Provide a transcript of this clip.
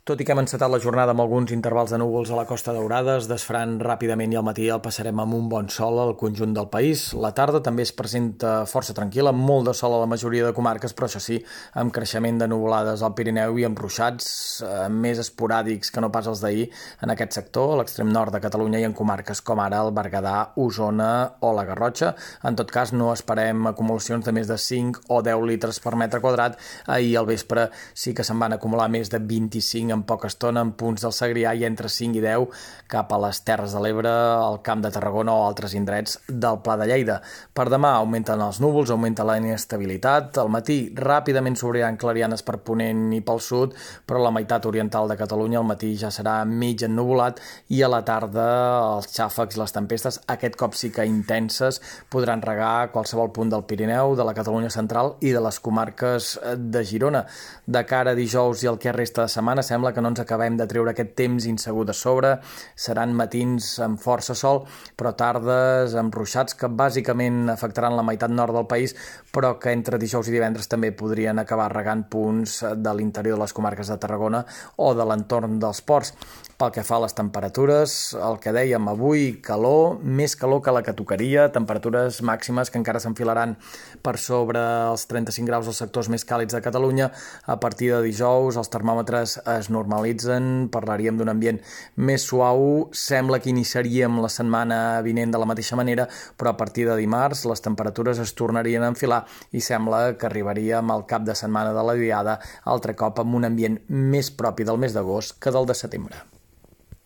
Tot i que hem encetat la jornada amb alguns intervals de núvols a la Costa Daurada, es desfaran ràpidament i al matí el passarem amb un bon sol al conjunt del país. La tarda també es presenta força tranquil·la, amb molt de sol a la majoria de comarques, però això sí, amb creixement de nuvolades al Pirineu i amb ruixats eh, més esporàdics que no pas els d'ahir en aquest sector, a l'extrem nord de Catalunya i en comarques com ara el Berguedà, Osona o la Garrotxa. En tot cas, no esperem acumulacions de més de 5 o 10 litres per metre quadrat. Ahir al vespre sí que se'n van acumular més de 25 en poca estona en punts del Segrià i entre 5 i 10 cap a les Terres de l'Ebre, al Camp de Tarragona o altres indrets del Pla de Lleida. Per demà augmenten els núvols, augmenta la inestabilitat. Al matí ràpidament s'obriran clarianes per Ponent i pel sud, però la meitat oriental de Catalunya al matí ja serà mig ennuvolat i a la tarda els xàfecs i les tempestes, aquest cop sí que intenses, podran regar qualsevol punt del Pirineu, de la Catalunya central i de les comarques de Girona. De cara a dijous i el que resta de setmana sembla sembla que no ens acabem de treure aquest temps insegur de sobre. Seran matins amb força sol, però tardes amb ruixats que bàsicament afectaran la meitat nord del país, però que entre dijous i divendres també podrien acabar regant punts de l'interior de les comarques de Tarragona o de l'entorn dels ports. Pel que fa a les temperatures, el que dèiem avui, calor, més calor que la que tocaria, temperatures màximes que encara s'enfilaran per sobre els 35 graus als sectors més càlids de Catalunya. A partir de dijous els termòmetres normalitzen, parlaríem d'un ambient més suau, sembla que iniciaríem la setmana vinent de la mateixa manera, però a partir de dimarts les temperatures es tornarien a enfilar i sembla que arribaríem al cap de setmana de la diada altre cop amb un ambient més propi del mes d'agost que del de setembre.